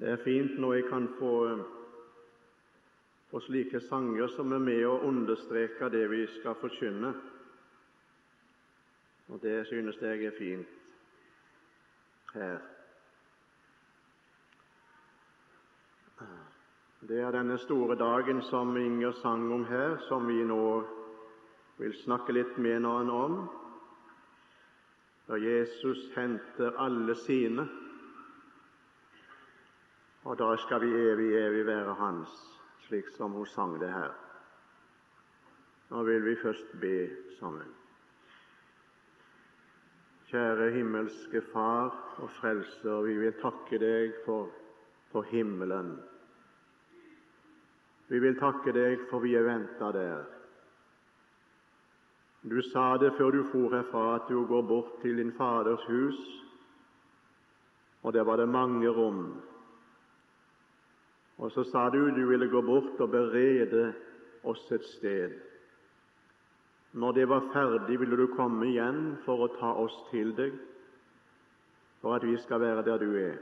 Det er fint når jeg kan få, få slike sanger som er med å understreke det vi skal forkynne. Og det synes jeg er fint her. Det er denne store dagen som Inger sang om her, som vi nå vil snakke litt med hverandre om. Da Jesus henter alle sine, og da skal vi evig, evig være Hans, slik som hun sang det her. Nå vil vi først be sammen. Kjære himmelske Far og Frelser, vi vil takke deg for, for himmelen. Vi vil takke deg for vi er venta der. Du sa det før du for herfra, at du går bort til din Faders hus, og der var det mange rom. Og så sa du du ville gå bort og berede oss et sted. Når det var ferdig, ville du komme igjen for å ta oss til deg, for at vi skal være der du er.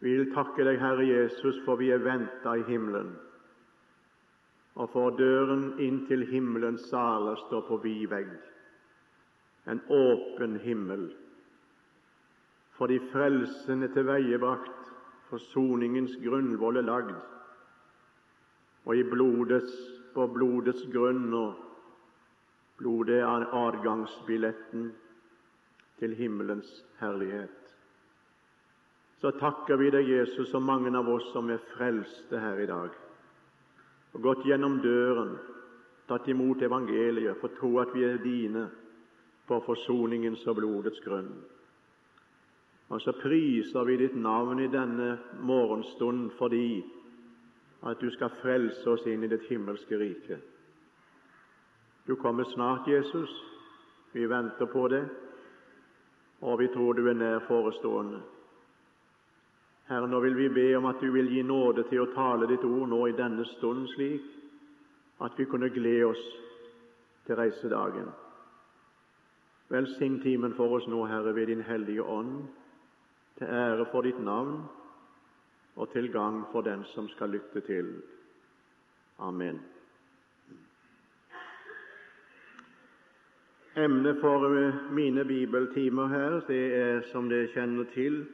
Vi vil takke deg, Herre Jesus, for vi er venta i himmelen, og for døren inn til himmelens saler står på vid vegg, en åpen himmel. Fordi frelsen er tilveiebrakt, forsoningens grunnvoll er lagd, og i blodets, på blodets grunn og blodet er adgangsbilletten til himmelens herlighet så takker vi deg, Jesus, og mange av oss som er frelste her i dag, og gått gjennom døren, tatt imot evangeliet, for tro at vi er dine på forsoningens og blodets grunn. Og så priser vi ditt navn i denne morgenstund fordi at du skal frelse oss inn i ditt himmelske rike. Du kommer snart, Jesus. Vi venter på det, og vi tror du er nær forestående. Herre, nå vil vi be om at du vil gi nåde til å tale ditt ord nå i denne stund, slik at vi kunne glede oss til reisedagen. Velsign timen for oss nå, Herre, ved Din hellige ånd, til ære for ditt navn og til gang for den som skal lytte til. Amen. Emnet for mine bibeltimer her, det er, som dere kjenner til,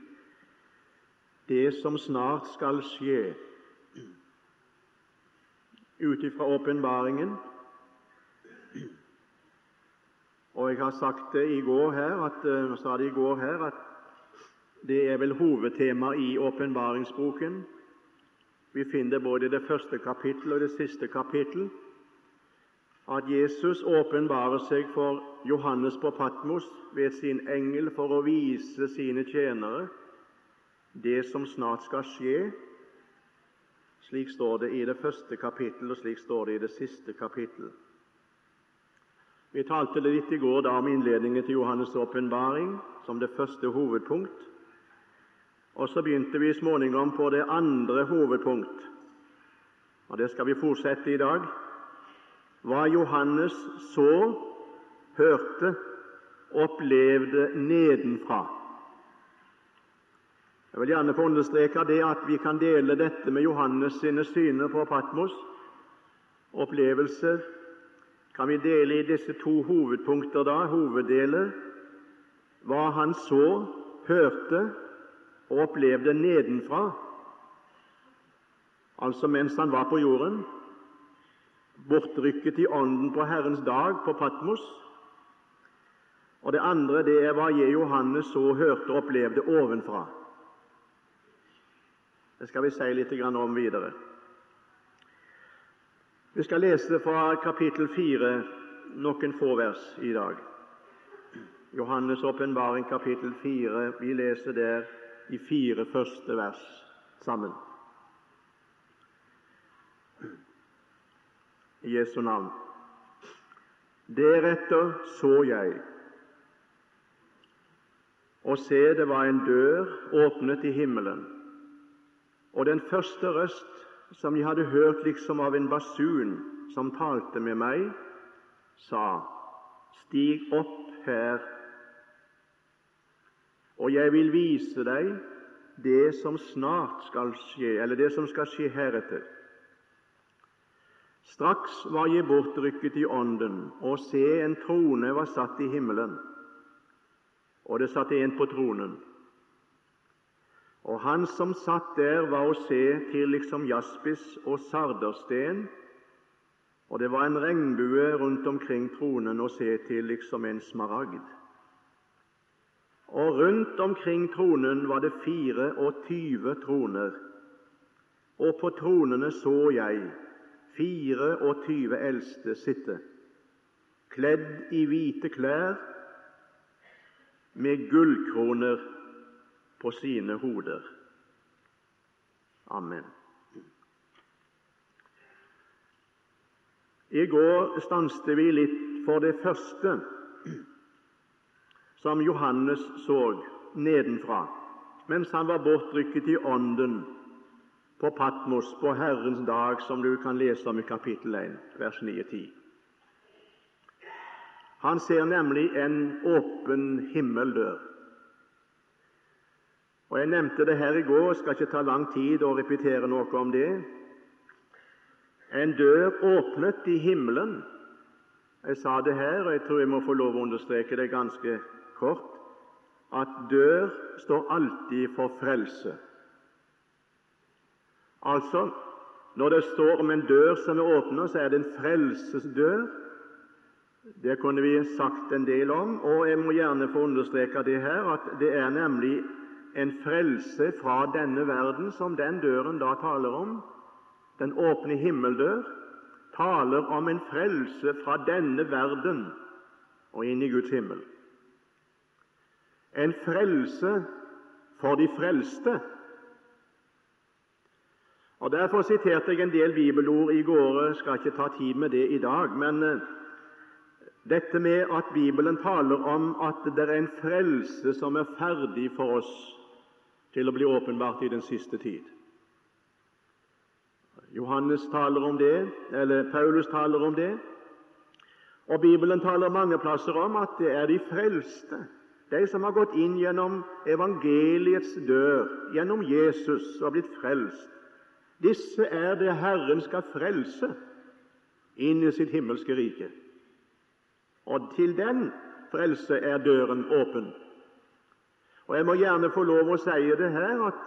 det som snart skal skje, ut ifra åpenbaringen. Og jeg har sagt det i går her, at, uh, sa det i går her at det er vel hovedtema i åpenbaringsboken. Vi finner både det første kapittel og det siste kapittel at Jesus åpenbarer seg for Johannes på Patmos ved sin engel for å vise sine tjenere det som snart skal skje. Slik står det i det første kapittel, og slik står det i det siste kapittel. Vi talte litt i går da om innledningen til Johannes' åpenbaring som det første hovedpunkt. Og så begynte vi småningom på det andre hovedpunkt, og det skal vi fortsette i dag. Hva Johannes så, hørte, opplevde nedenfra. Jeg vil gjerne få understreke det at vi kan dele dette med Johannes sine syner på Patmos. Opplevelser kan vi dele i disse to hovedpunkter, da, hoveddeler. Hva han så, hørte og opplevde nedenfra, altså mens han var på jorden, bortrykket i ånden på Herrens dag på Patmos. Og det andre det er hva Johannes så, hørte og opplevde ovenfra. Det skal vi si litt om videre. Vi skal lese fra kapittel 4 noen få vers i dag. Johannes' åpenbaring, kapittel 4. Vi leser der de fire første vers sammen. I Jesu navn. Deretter så jeg, og se, det var en dør åpnet i himmelen og den første røst som jeg hadde hørt liksom av en basun som talte med meg, sa, Stig opp her, og jeg vil vise deg det som snart skal skje, eller det som skal skje heretter. Straks var jeg bortrykket i ånden, og se, en trone var satt i himmelen, og det satt en på tronen. Og han som satt der, var å se til liksom jaspis og sardersten, og det var en regnbue rundt omkring tronen å se til liksom en smaragd. Og rundt omkring tronen var det 24 troner, og på tronene så jeg 24 eldste sitte, kledd i hvite klær med gullkroner på sine hoder. Amen. I går stanset vi litt for det første som Johannes så nedenfra mens han var bortrykket i Ånden på Patmos på Herrens dag, som du kan lese om i kapittel 1, vers 9-10. Han ser nemlig en åpen himmeldør. Og Jeg nevnte det her i går, og skal ikke ta lang tid å repetere noe om det. En dør åpnet i himmelen. Jeg sa det her, og jeg tror jeg må få lov å understreke det ganske kort at dør står alltid for frelse. Altså, når det står om en dør som er åpna, så er det en frelsesdør. Det kunne vi sagt en del om, og jeg må gjerne få understreke det her, at det er nemlig en frelse fra denne verden som den døren da taler om. Den åpne himmeldør taler om en frelse fra denne verden og inn i Guds himmel en frelse for de frelste. Og Derfor siterte jeg en del bibelord i går. Jeg skal ikke ta tid med det i dag. Men eh, dette med at Bibelen taler om at det er en frelse som er ferdig for oss til å bli åpenbart i den siste tid. Johannes taler om det, eller Paulus taler om det. Og Bibelen taler mange plasser om at det er de frelste de som har gått inn gjennom evangeliets dør, gjennom Jesus, og blitt frelst, disse er det Herren skal frelse inn i sitt himmelske rike. Og til den frelse er døren åpen. Og Jeg må gjerne få lov å si det her at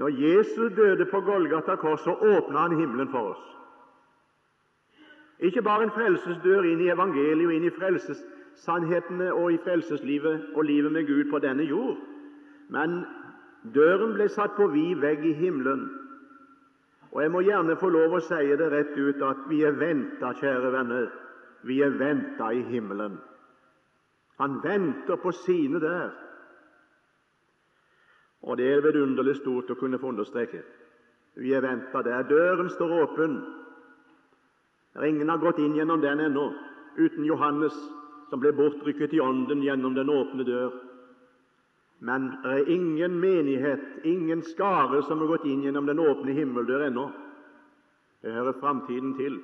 når Jesus døde på Golgata kors, så åpna han himmelen for oss. Ikke bare en frelsesdør inn i evangeliet og inn i frelses sannhetene og i frelseslivet og livet med Gud på denne jord. Men døren ble satt på vid vegg i himmelen. Og jeg må gjerne få lov å si det rett ut at vi er venta, kjære venner, vi er venta i himmelen. Han venter på sine der. Og det er vidunderlig stort å kunne få understreke. Vi er venta der. Døren står åpen. Ingen har gått inn gjennom den ennå, uten Johannes som ble bortrykket i ånden gjennom den åpne dør. Men det er ingen menighet, ingen skare, som har gått inn gjennom den åpne himmeldør ennå. Det hører framtiden til,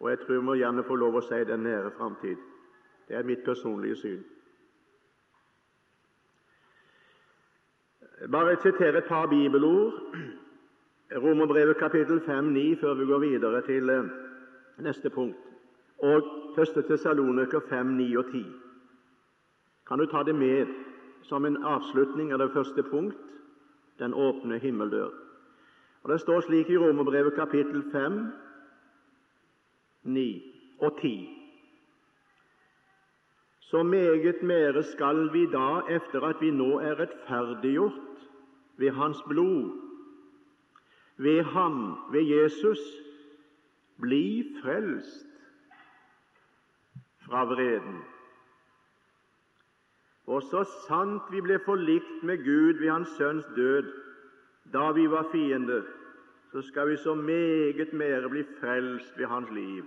og jeg tror vi gjerne få lov å si den nære framtid. Det er mitt personlige syn. Bare sitere et par bibelord. Romerbrevet kapittel 5-9 før vi går videre til eh, neste punkt og 1. Tessaloniker 5, 9 og 10. Kan du ta det med som en avslutning av det første punkt den åpne himmeldør? Og Det står slik i Romerbrevet kapittel 5, 9 og 10. Så meget mere skal vi da, efter at vi nå er rettferdiggjort ved Hans blod, ved Ham, ved Jesus, bli frelst fra vreden. Og så sant vi ble forlikt med Gud ved Hans Sønns død, da vi var fiender, så skal vi så meget mere bli frelst ved Hans liv,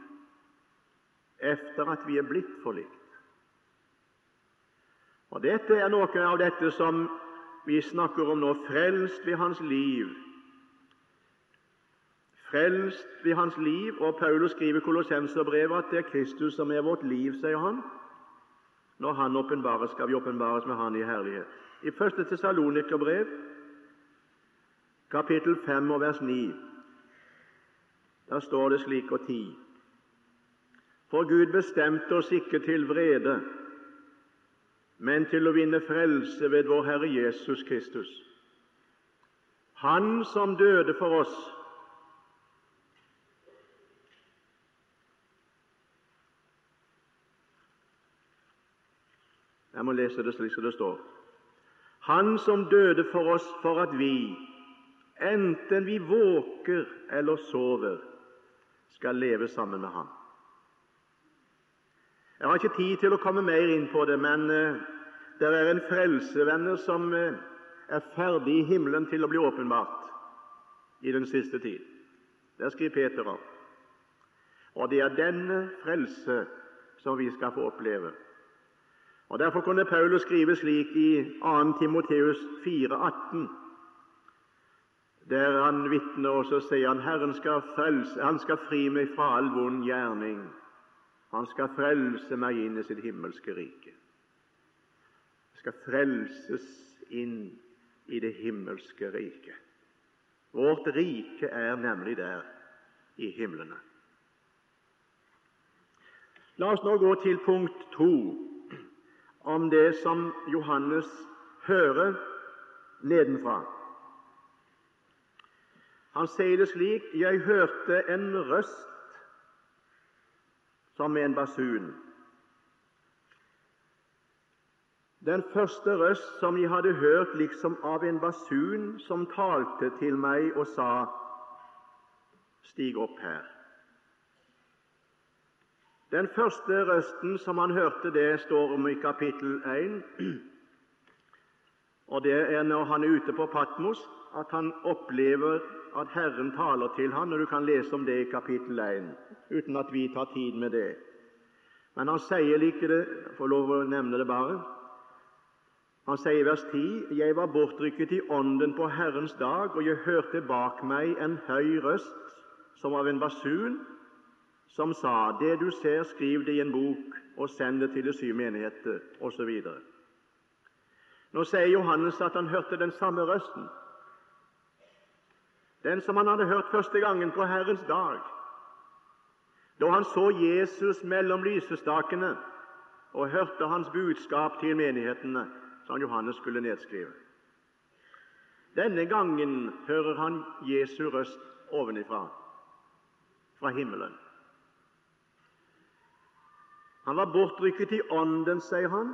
efter at vi er blitt forlikt. Og Dette er noe av dette som vi snakker om nå, frelst ved Hans liv frelst ved hans liv. Og Paulus skriver i Kolossenserbrevet at det er Kristus som er vårt liv, sier han. Når Han åpenbares, skal vi åpenbares med Han i herlighet. I første Tessalonikerbrev, kapittel 5 og vers 9. Der står det slik og ti. For Gud bestemte oss ikke til vrede, men til å vinne frelse ved vår Herre Jesus Kristus. Han som døde for oss Jeg må lese det slik som det står. Han som døde for oss for at vi, enten vi våker eller sover, skal leve sammen med ham. Jeg har ikke tid til å komme mer inn på det, men uh, det er en frelsevenner som uh, er ferdig i himmelen til å bli åpenbart i den siste tid. Det skriver Peter om. Og det er denne frelse som vi skal få oppleve. Og Derfor kunne Paulus skrive slik i 2. Timoteus 4,18, der han vitner, og så sier han Herren skal, frelse, han skal fri meg fra all vond gjerning. Han skal frelse meg inn i sitt himmelske rike. Jeg skal frelses inn i det himmelske riket. Vårt rike er nemlig der i himlene. La oss nå gå til punkt to om det som Johannes hører nedenfra. Han sier det slik Jeg hørte en røst som en basun. Den første røst som jeg hadde hørt liksom av en basun som talte til meg og sa:" Stig opp her. Den første røsten som han hørte, det står om i kapittel 1. Og Det er når han er ute på Patmos at han opplever at Herren taler til ham. Og Du kan lese om det i kapittel 1, uten at vi tar tid med det. Men han sier like det får lov å nevne det bare. Han sier i vers 10.: Jeg var bortrykket i ånden på Herrens dag, og jeg hørte bak meg en høy røst som av en basun, som sa:" Det du ser, skriv det i en bok og send det til de syv menigheter, osv. Nå sier Johannes at han hørte den samme røsten, den som han hadde hørt første gangen på Herrens dag, da han så Jesus mellom lysestakene og hørte hans budskap til menighetene, som Johannes skulle nedskrive. Denne gangen hører han Jesu røst ovenifra, fra himmelen. Han var bortrykket i ånden, sier han,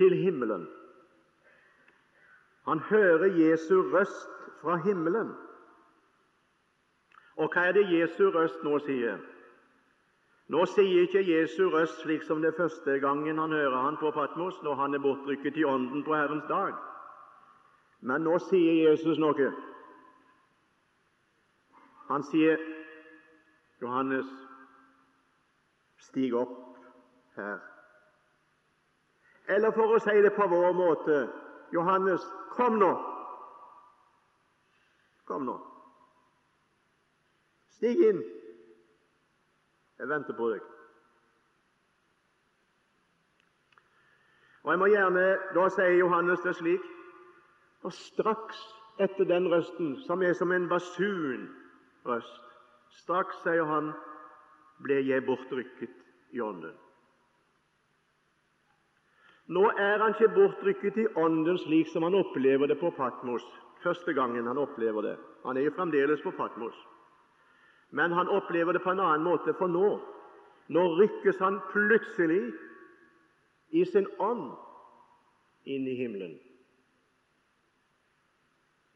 til himmelen. Han hører Jesu røst fra himmelen. Og hva er det Jesu røst nå sier? Nå sier ikke Jesu røst slik som det første gangen han hører han på Patmos, når han er bortrykket i ånden på Herrens dag. Men nå sier Jesus noe. Han sier, Johannes Stig opp her. Eller for å si det på vår måte Johannes, kom nå! Kom nå. Stig inn. Jeg venter på deg. Og Jeg må gjerne Da sier Johannes det slik Og straks etter den røsten, som er som en basunrøst, straks, sier han, ble jeg bortrykket i ånden. Nå er han ikke bortrykket i ånden slik som han opplever det på Patmos første gangen han opplever det. Han er jo fremdeles på Patmos. Men han opplever det på en annen måte, for nå nå rykkes han plutselig i sin ånd inn i himmelen.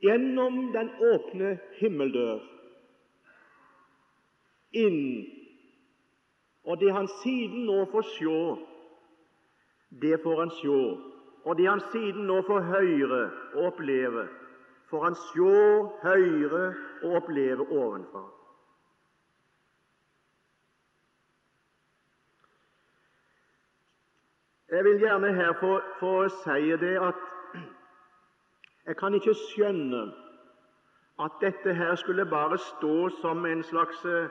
Gjennom den åpne himmeldør inn og det han siden nå får se, det får han se. Og det han siden nå får høre og oppleve, får han se, høre og oppleve ovenfra. Jeg vil gjerne her få, få si det at jeg kan ikke skjønne at dette her skulle bare stå som en slags eh,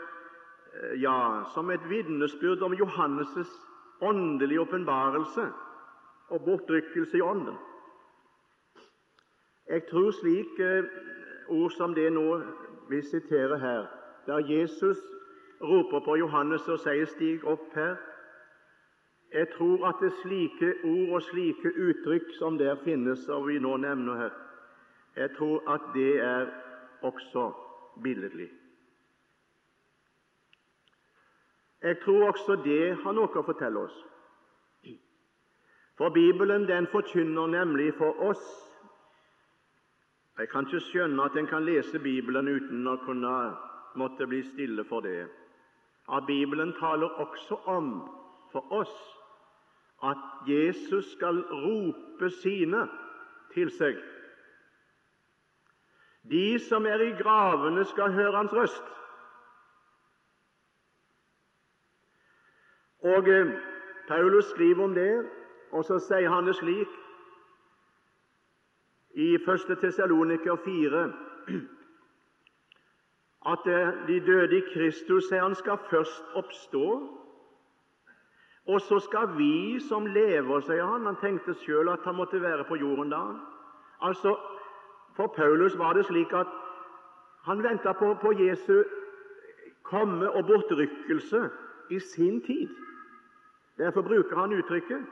ja, som et vitnesbyrd om Johannes' åndelige åpenbarelse og bortrykkelse i ånden. Jeg tror slik ord som det nå vi siterer her, der Jesus roper på Johannes og sier 'stig opp her', jeg tror at det slike ord og slike uttrykk som der finnes, og vi nå nevner her, jeg tror at det er også billedlig. Jeg tror også det har noe å fortelle oss. For Bibelen den forkynner nemlig for oss Jeg kan ikke skjønne at en kan lese Bibelen uten å kunne måtte bli stille for det. At Bibelen taler også om for oss at Jesus skal rope sine til seg. De som er i gravene, skal høre hans røst. Og eh, Paulus skriver om det, og så sier han det slik i 1. Tessaloniker 4 at eh, de døde i Kristus sier han skal først oppstå, og så skal vi som lever, sier han. Han tenkte sjøl at han måtte være på jorden da. Altså, For Paulus var det slik at han venta på, på Jesu komme og bortrykkelse i sin tid. Derfor bruker han uttrykket.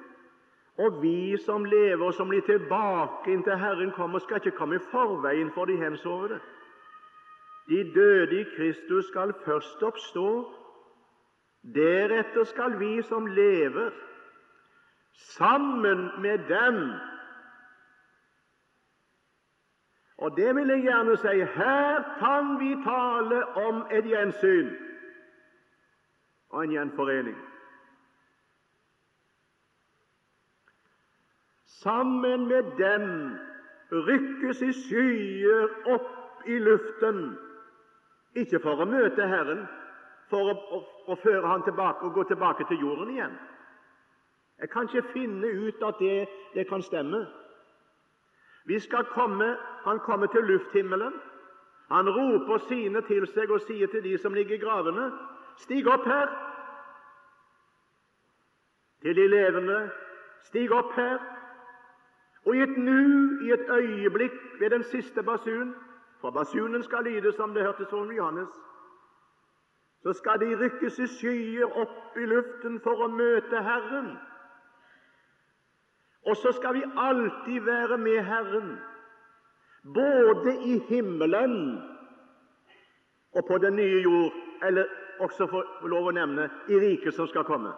Og vi som lever, og som blir tilbake inntil Herren kommer, skal ikke komme i forveien for de hensovne. De døde i Kristus skal først oppstå. Deretter skal vi som lever, sammen med dem Og det vil jeg gjerne si her kan vi tale om et gjensyn og en gjenforening. Sammen med dem rykkes i skyer opp i luften, ikke for å møte Herren, for å, å, føre Han tilbake og gå tilbake til jorden igjen. Jeg kan ikke finne ut at det, det kan stemme. Vi skal komme, Han kommer til lufthimmelen. Han roper sine til seg og sier til de som ligger i gravene, stig opp her. Til de levende, stig opp her. Og i et nu, i et øyeblikk, ved den siste basun For basunen skal lyde som det hørtes fra Johannes. Så skal de rykkes i skyer opp i luften for å møte Herren. Og så skal vi alltid være med Herren, både i himmelen og på den nye jord, eller også få lov å nevne i riket som skal komme.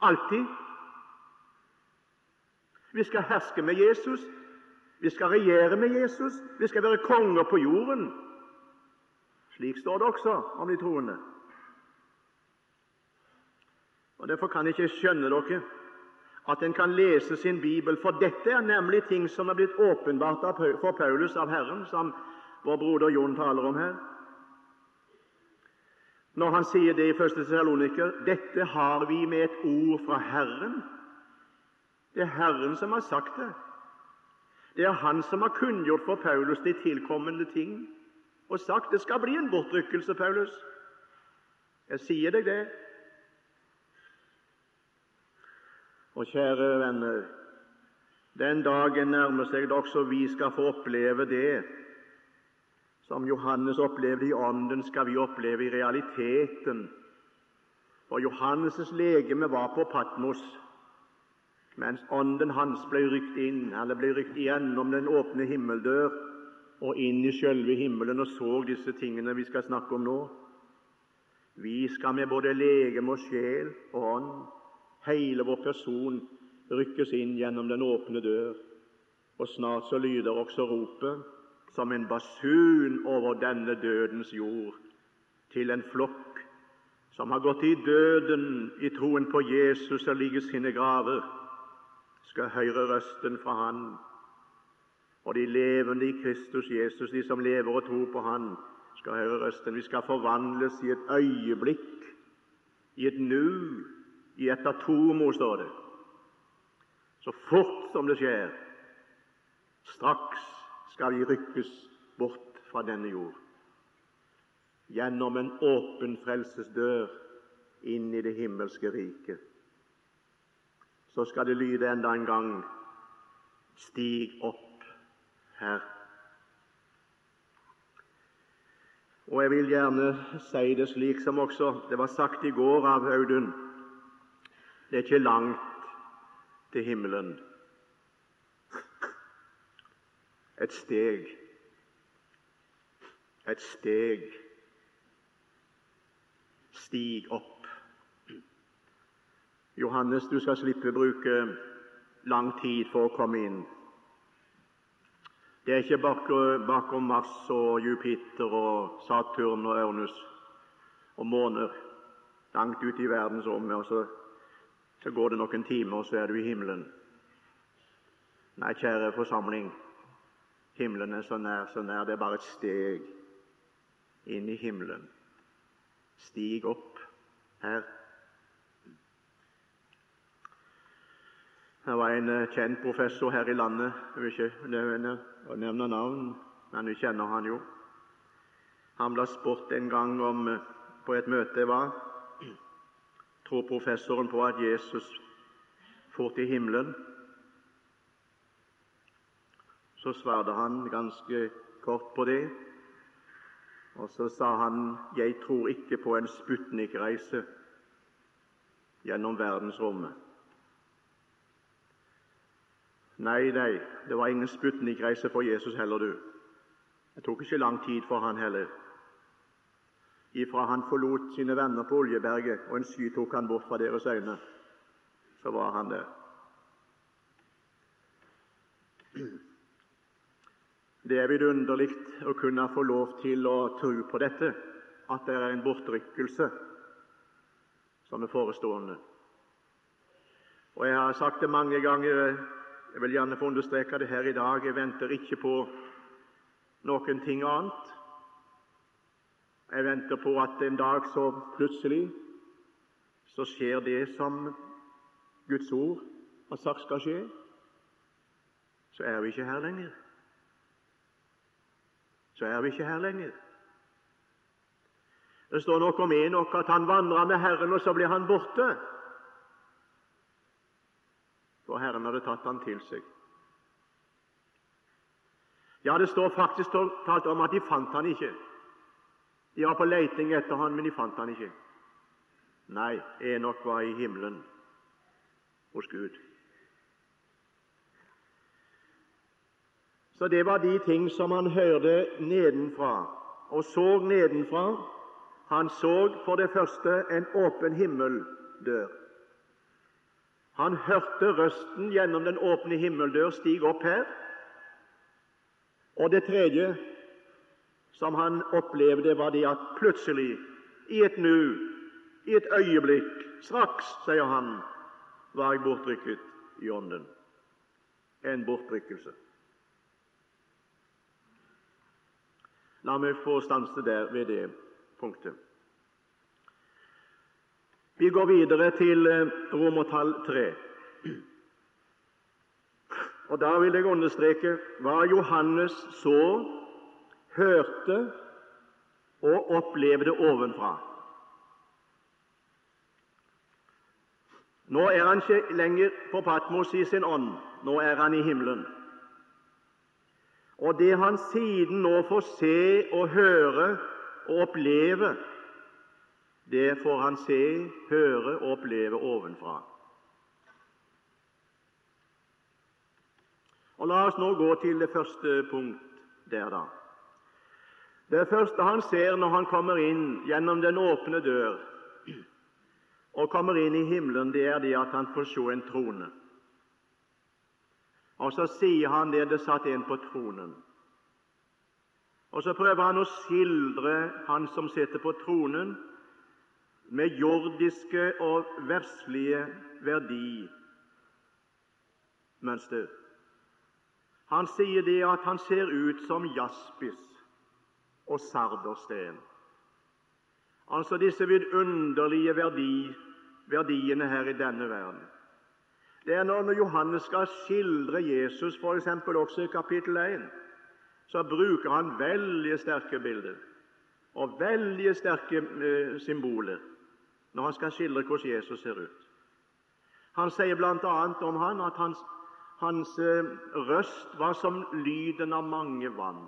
Alltid. Vi skal herske med Jesus, vi skal regjere med Jesus, vi skal være konger på jorden. Slik står det også om de troende. Og Derfor kan jeg ikke skjønne dere at en kan lese sin bibel, for dette er nemlig ting som er blitt åpenbart for Paulus av Herren, som vår broder Jon taler om her. Når han sier det i 1. Tessaloniker dette har vi med et ord fra Herren det er Herren som har sagt det. Det er Han som har kunngjort for Paulus de tilkommende ting og sagt det skal bli en bortrykkelse, Paulus. Jeg sier deg det. Og kjære venner, den dagen nærmer seg da også vi skal få oppleve det som Johannes opplevde i ånden, skal vi oppleve i realiteten. For Johannes' legeme var på Patmos mens ånden hans ble rykt inn, eller ble rykt gjennom den åpne himmeldør og inn i sjølve himmelen og så disse tingene vi skal snakke om nå. Vi skal med både legeme og sjel og ånd, hele vår person, rykkes inn gjennom den åpne dør, og snart så lyder også ropet som en basun over denne dødens jord til en flokk som har gått i døden i troen på Jesus og ligger sine graver skal høre røsten fra Han. Og de levende i Kristus Jesus, de som lever og tror på Han, skal høre røsten. Vi skal forvandles i et øyeblikk, i et nu, i et atomo, står det. Så fort som det skjer. Straks skal vi rykkes bort fra denne jord. Gjennom en åpen frelsesdør inn i det himmelske riket så skal det lyde enda en gang Stig opp her. Og jeg vil gjerne si det slik som også det var sagt i går av Audun. Det er ikke langt til himmelen. Et steg. Et steg. Stig opp. Johannes, du skal slippe å bruke lang tid for å komme inn. Det er ikke bakom Mars og Jupiter og Saturn og Ørnus og måner langt ute i verdensrommet, og så, så går det noen timer, og så er du i himmelen. Nei, kjære forsamling, himmelen er så nær, så nær. Det er bare et steg inn i himmelen. Stig opp her. Det var en eh, kjent professor her i landet. Jeg vil ikke nevne, nevne navn, men vi kjenner han jo. Han ble spurt en gang om, eh, på et møte jeg var tror professoren på at Jesus for til himmelen. Så svarte han ganske kort på det, og så sa han 'Jeg tror ikke på en Sputnik-reise gjennom verdensrommet'. Nei, nei, det var ingen Sputnik-reise for Jesus heller, du. Det tok ikke lang tid for han heller. Ifra han forlot sine venner på Oljeberget, og en sky tok han bort fra deres øyne, så var han der. Det er vidunderlig å kunne få lov til å tro på dette, at det er en bortrykkelse som er forestående. Og Jeg har sagt det mange ganger jeg vil gjerne få understreke det her i dag. Jeg venter ikke på noen ting annet. Jeg venter på at en dag så plutselig så skjer det som Guds ord har sagt skal skje. Så er vi ikke her lenger. Så er vi ikke her lenger. Det står noe om Enok at han vandra med Herren, og så blir han borte for Herren hadde tatt han til seg. Ja, det står faktisk talt om at de fant han ikke. De var på leiting etter han, men de fant han ikke. Nei, Enok var i himmelen hos Gud. Så det var de ting som han hørte nedenfra, og så nedenfra. Han så for det første en åpen himmeldør. Han hørte røsten gjennom den åpne himmeldør stige opp her. Og det tredje som han opplevde, var det at plutselig, i et nu, i et øyeblikk, straks, sier han, var jeg bortrykket i ånden. En bortrykkelse. La meg få stanse der ved det punktet. Vi går videre til eh, romertall 3. Og Da vil jeg understreke hva Johannes så, hørte og opplevde ovenfra. Nå er han ikke lenger på Patmos i sin ånd, nå er han i himmelen. Og det han siden nå får se og høre og oppleve, det får han se, høre og oppleve ovenfra. Og La oss nå gå til det første punkt der, da. Det første han ser når han kommer inn gjennom den åpne dør og kommer inn i himmelen, det er det at han får se en trone. Og så sier han det det satt en på tronen. Og så prøver han å skildre han som sitter på tronen, med jordiske og verslige verdimønster. Han sier det at han ser ut som jaspis og sardersten. Altså disse vidunderlige verdi, verdiene her i denne verden. Det er når Johannes skal skildre Jesus, f.eks. også i kapittel 1, så bruker han veldig sterke bilder og veldig sterke eh, symboler når han skal skildre hvordan Jesus ser ut. Han sier bl.a. om han at hans, hans eh, røst var som lyden av mange vann.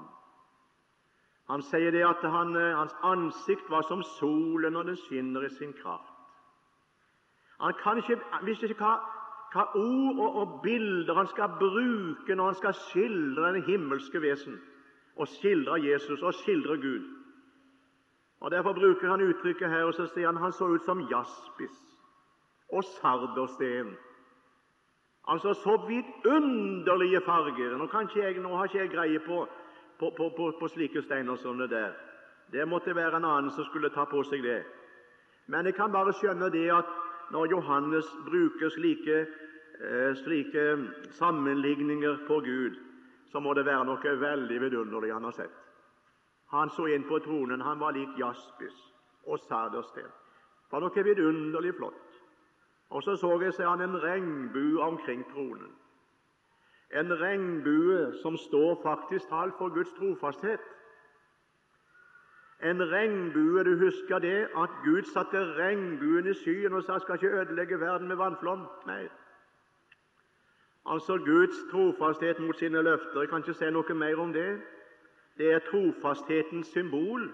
Han sier det at han, eh, hans ansikt var som solen når den skinner i sin kraft. Han kan ikke, visste ikke hva, hva ord og, og, bilder han skal bruke når han skal skildre det himmelske vesen, og skildre Jesus og skildre Gud. Og Derfor bruker han uttrykket her, og så sier han han så ut som jaspis og sardersten. Altså så vidunderlige farger. Nå, jeg, nå, har ikke jeg greie på, på, på, på slike steiner som det der. Det måtte være en annen som skulle ta på seg det. Men jeg kan bare skjønne det at når Johannes bruker slike, eh, slike sammenligninger på Gud, så må det være noe veldig vidunderlig han har sett. Han så inn på tronen. Han var lik jaspis og sardersten. Det var noe vidunderlig flott. Og så så jeg, seg han, en regnbue omkring tronen. En regnbue som står faktisk talt for Guds trofasthet. En regnbue, du husker det, at Gud satte regnbuen i skyen og sa 'skal ikke ødelegge verden med vannflom'? Nei. Altså Guds trofasthet mot sine løfter. Jeg kan ikke si noe mer om det. Det er trofasthetens symbol,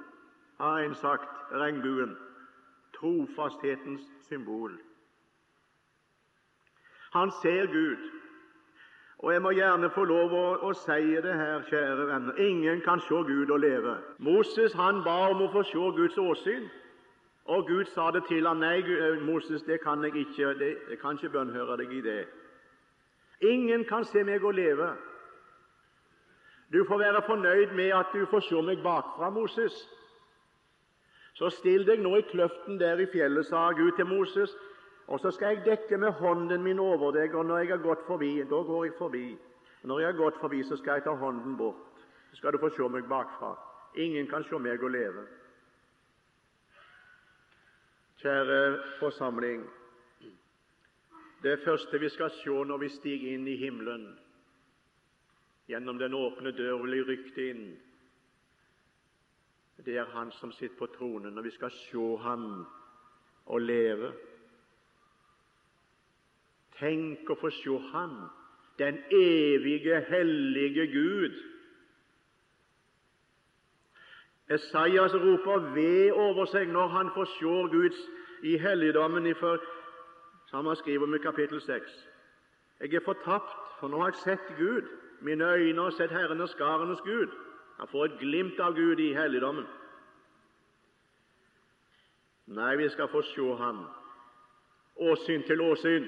har en sagt, regnbuen. Trofasthetens symbol. Han ser Gud. Og Jeg må gjerne få lov å, å si det her, kjære venner. Ingen kan se Gud og leve. Moses han ba om å få se Guds åsyn. Og Gud sa det til ham. Nei, eh, Moses, det kan jeg ikke. Det, jeg kan ikke bønnhøre deg i det. Ingen kan se meg og leve. Du får være fornøyd med at du får se meg bakfra, Moses. Så still deg nå i kløften der i fjellet, sa Gud til Moses, og så skal jeg dekke med hånden min over deg, og når jeg har gått forbi, da går jeg forbi. Når jeg har gått forbi, så skal jeg ta hånden bort. Så skal du få se meg bakfra. Ingen kan se meg og leve. Kjære forsamling. Det første vi skal se når vi stiger inn i himmelen, Gjennom den åpne dør jeg rykte inn. Det er Han som sitter på tronen, og vi skal se Ham og leve. Tenk å få se Ham, den evige, hellige Gud. Esaias roper ved over seg når han får se Guds i helligdommen, som han skriver om i kapittel 6. Jeg er fortapt, for nå har jeg sett Gud. Mine øyne har sett Herren og skarenes Gud. Han får et glimt av Gud i helligdommen. Nei, vi skal få se Han, Åsyn til åsyn.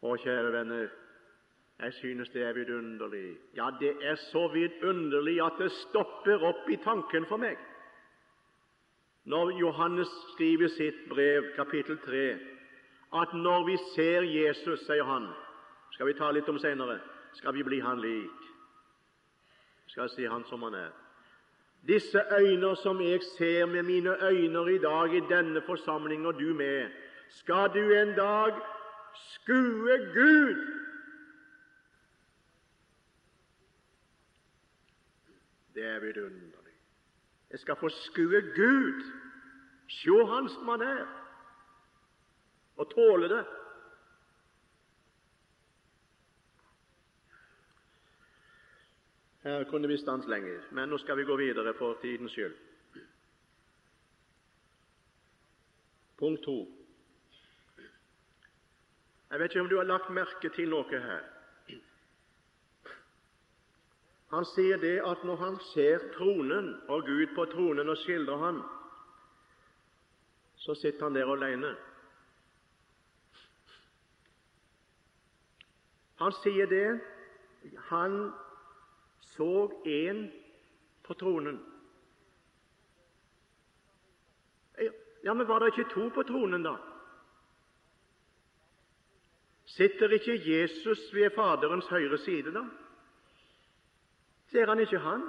Å, kjære venner, jeg synes det er vidunderlig. Ja, det er så vidunderlig at det stopper opp i tanken for meg. Når Johannes skriver sitt brev, kapittel 3, at når vi ser Jesus, sier han, skal vi ta litt om senere, skal vi bli han lik. Skal se han som han er. Disse øyner som jeg ser med mine øyne i dag i denne forsamling, og du med, skal du en dag skue Gud. Det er vidunderlig. Jeg skal få skue Gud, se Han som Han er, og tåle det. Her kunne vi stanse lenger, men nå skal vi gå videre for tidens skyld. Punkt to. Jeg vet ikke om du har lagt merke til noe her. Han sier det at når han ser tronen og Gud på tronen og skildrer han, så sitter han der alene. Han sier det han så en på tronen. Ja, men var det ikke to på tronen, da? Sitter ikke Jesus ved Faderens høyre side, da? Ser han ikke han?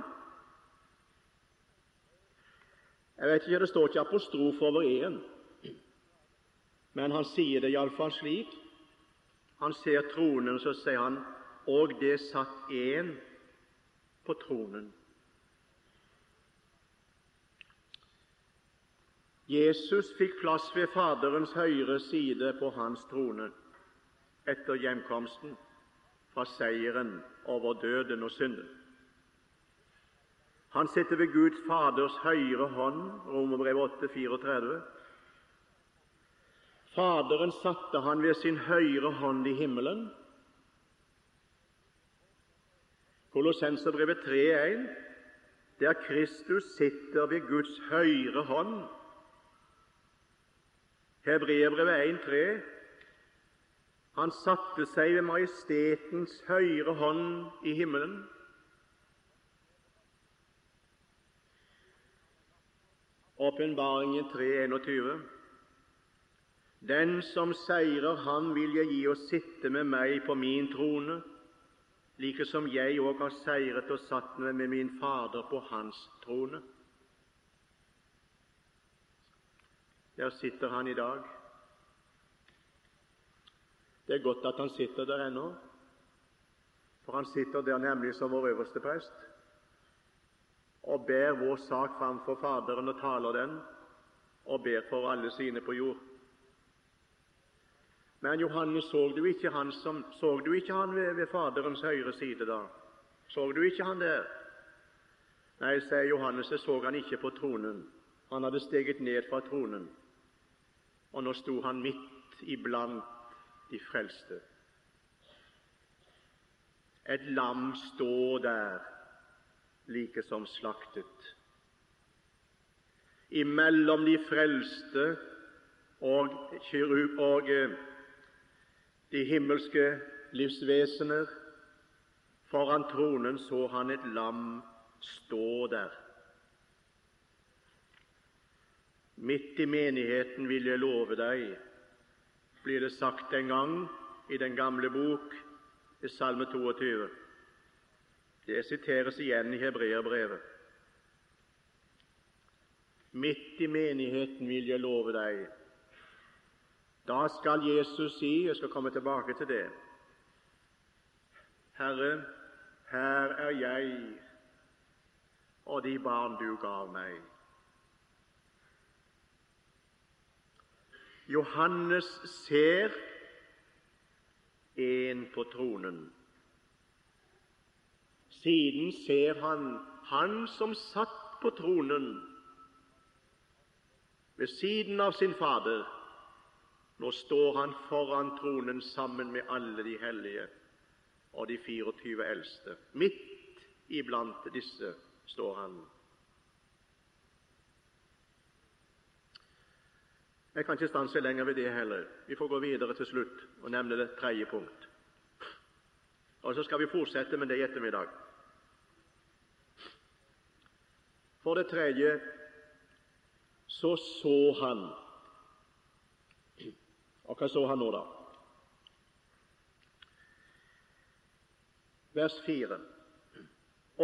Jeg vet ikke, Det står ikke apostrof over én, men han sier det iallfall slik. Han ser tronen, så sier han og det satt én på tronen. Jesus fikk plass ved Faderens høyre side på hans trone. etter hjemkomsten fra seieren over døden og synden. Han sitter ved Guds Faders høyre hånd, Romerbrev 8, 34. Faderen satte han ved sin høyre hånd i himmelen. Kolossenserbrevet 3,1, der Kristus sitter ved Guds høyre hånd. Hebreerbrevet 1,3, han satte seg ved majestetens høyre hånd i himmelen. Åpenbaringen 3.21. Den som seirer, han vil jeg gi å sitte med meg på min trone, like som jeg òg har seiret og satt meg med min Fader på hans trone. Der sitter han i dag. Det er godt at han sitter der ennå, for han sitter der nemlig som vår øverste prest og ber vår sak framfor Faderen og taler den, og ber for alle sine på jord. Men Johannes, så du ikke han, som, så du ikke han ved, ved Faderens høyre side da? Så du ikke han der? Nei, sier Johannes, jeg så han ikke på tronen. Han hadde steget ned fra tronen, og nå sto han midt iblant de frelste. Et lam står der like som slaktet. Imellom de frelste og, og eh, de himmelske livsvesener foran tronen så han et lam stå der. Midt i menigheten vil jeg love deg, blir det sagt en gang i den gamle bok, i Salme 22. Det siteres igjen i hebreerbrevet. Midt i menigheten vil jeg love deg. Da skal Jesus si Jeg skal komme tilbake til det. Herre, her er jeg og de barn du gav meg. Johannes ser en på tronen. Siden ser han Han som satt på tronen ved siden av sin Fader. Nå står han foran tronen sammen med alle de hellige og de 24 eldste. Midt iblant disse står han. Jeg kan ikke stanse lenger ved det heller. Vi får gå videre til slutt og nevne det tredje punkt. Og så skal vi fortsette med det i ettermiddag. For det tredje så så han Og hva så han nå, da? Vers 4.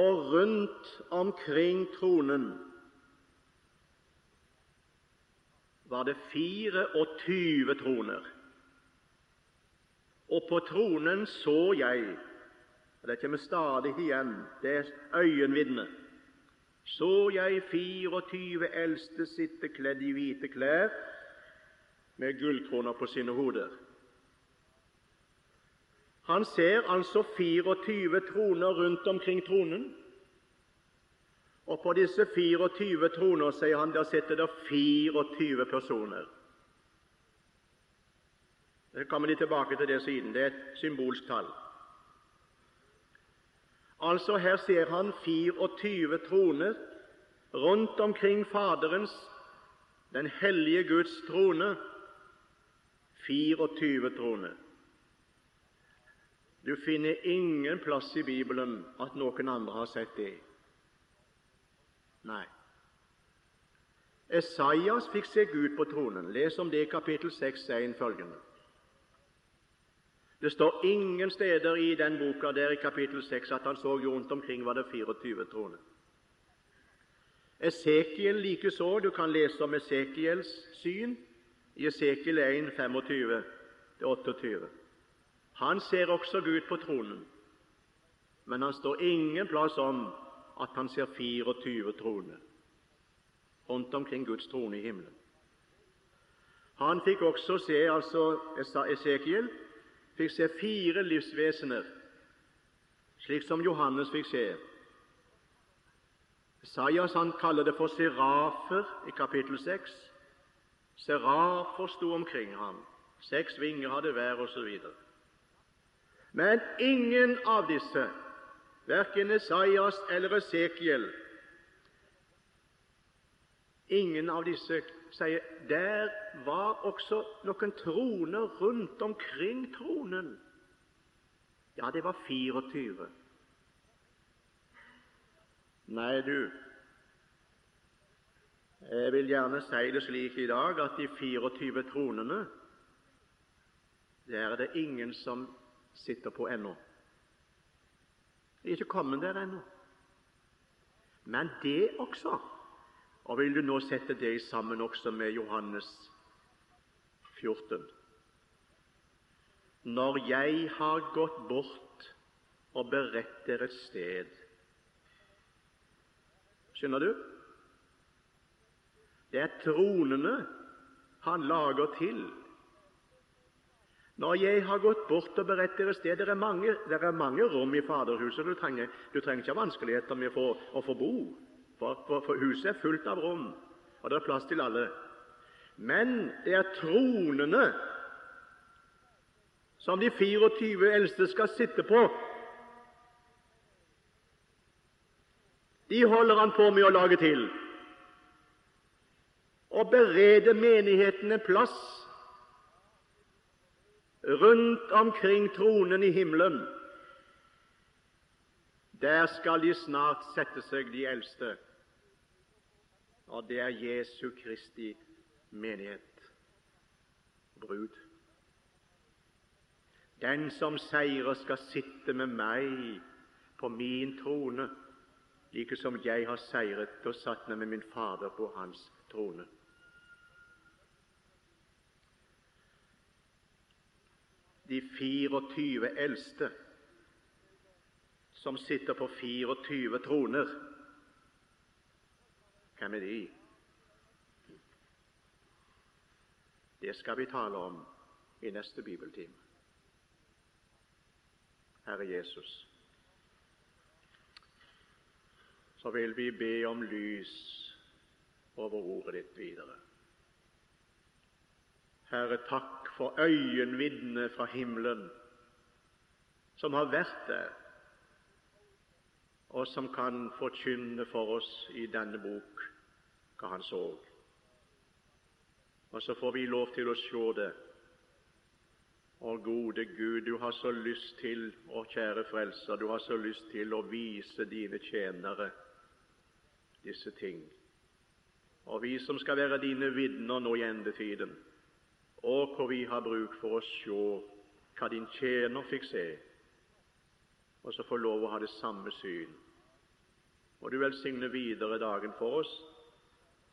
Og rundt omkring tronen var det 24 troner. Og på tronen så jeg og Det kommer stadig igjen, det er øyenvitne så jeg 24 eldste sitte kledd i hvite klær med gullkroner på sine hoder. Han ser altså 24 troner rundt omkring tronen. Og på disse 24 troner, sier han, der sitter det 24 personer. Så kommer de tilbake til det siden. Det er et symbolsk tall. Altså Her ser han 24 troner rundt omkring Faderens, den hellige Guds trone. 24 troner. Du finner ingen plass i Bibelen at noen andre har sett det. Nei. Esaias fikk se Gud på tronen. Les om det i kapittel 6, 1 følgende. Det står ingen steder i den boka der i kapittel 6 at han så rundt omkring var det 24 troner. Esekiel likeså. Du kan lese om Esekiels syn i Esekiel 1, 25-28. Han ser også Gud på tronen, men han står ingen plass om at han ser 24 troner rundt omkring Guds trone i himmelen. Han fikk også se altså Esekiel fikk se fire livsvesener, slik som Johannes fikk se. Isaias han kaller det for serafer i kapittel 6. Serafer sto omkring ham. Seks vinger hadde hver, osv. Men ingen av disse, verken Esaias eller Esekiel, ingen av disse sier der var også noen troner rundt omkring tronen. Ja, det var 24. Nei, du, jeg vil gjerne si det slik i dag at de 24 tronene, der er det ingen som sitter på ennå. De er ikke kommet der ennå. Men det også Og vil du nå sette det sammen også med Johannes 14? Når jeg har gått bort og beredt et sted Skjønner du? Det er tronene han lager til når jeg har gått bort og beredt dere sted Det er mange, det er mange rom i Faderhuset. Du trenger, du trenger ikke ha vanskeligheter med å, å få bo, for, for, for, huset er fullt av rom, og det er plass til alle. Men det er tronene som de 24 eldste skal sitte på. De holder han på med å lage til og berede menigheten en plass rundt omkring tronen i himmelen. Der skal de snart sette seg, de eldste, og det er Jesu Kristi menighet, brud. Den som seirer, skal sitte med meg på min trone, like som jeg har seiret og satt meg med min Fader på hans trone. De 24 eldste som sitter på 24 troner. Hvem er de? Det skal vi tale om i neste bibeltime. Herre Jesus, så vil vi be om lys over ordet ditt videre. Herre, takk for øyenvitnet fra himmelen som har vært der, og som kan forkynne for oss i denne bok hva han så. Og så får vi lov til å se det. Å, gode Gud, du har så lyst til, å kjære Frelser, du har så lyst til å vise dine tjenere disse ting. Og vi som skal være dine vitner nå i endetiden, og hvor vi har bruk for å se hva din tjener fikk se, og så få lov å ha det samme syn. Må du velsigne videre dagen for oss,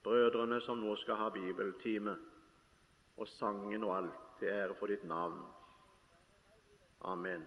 brødrene som nå skal ha bibeltime, og sangen og alt til ære for ditt navn. Amen.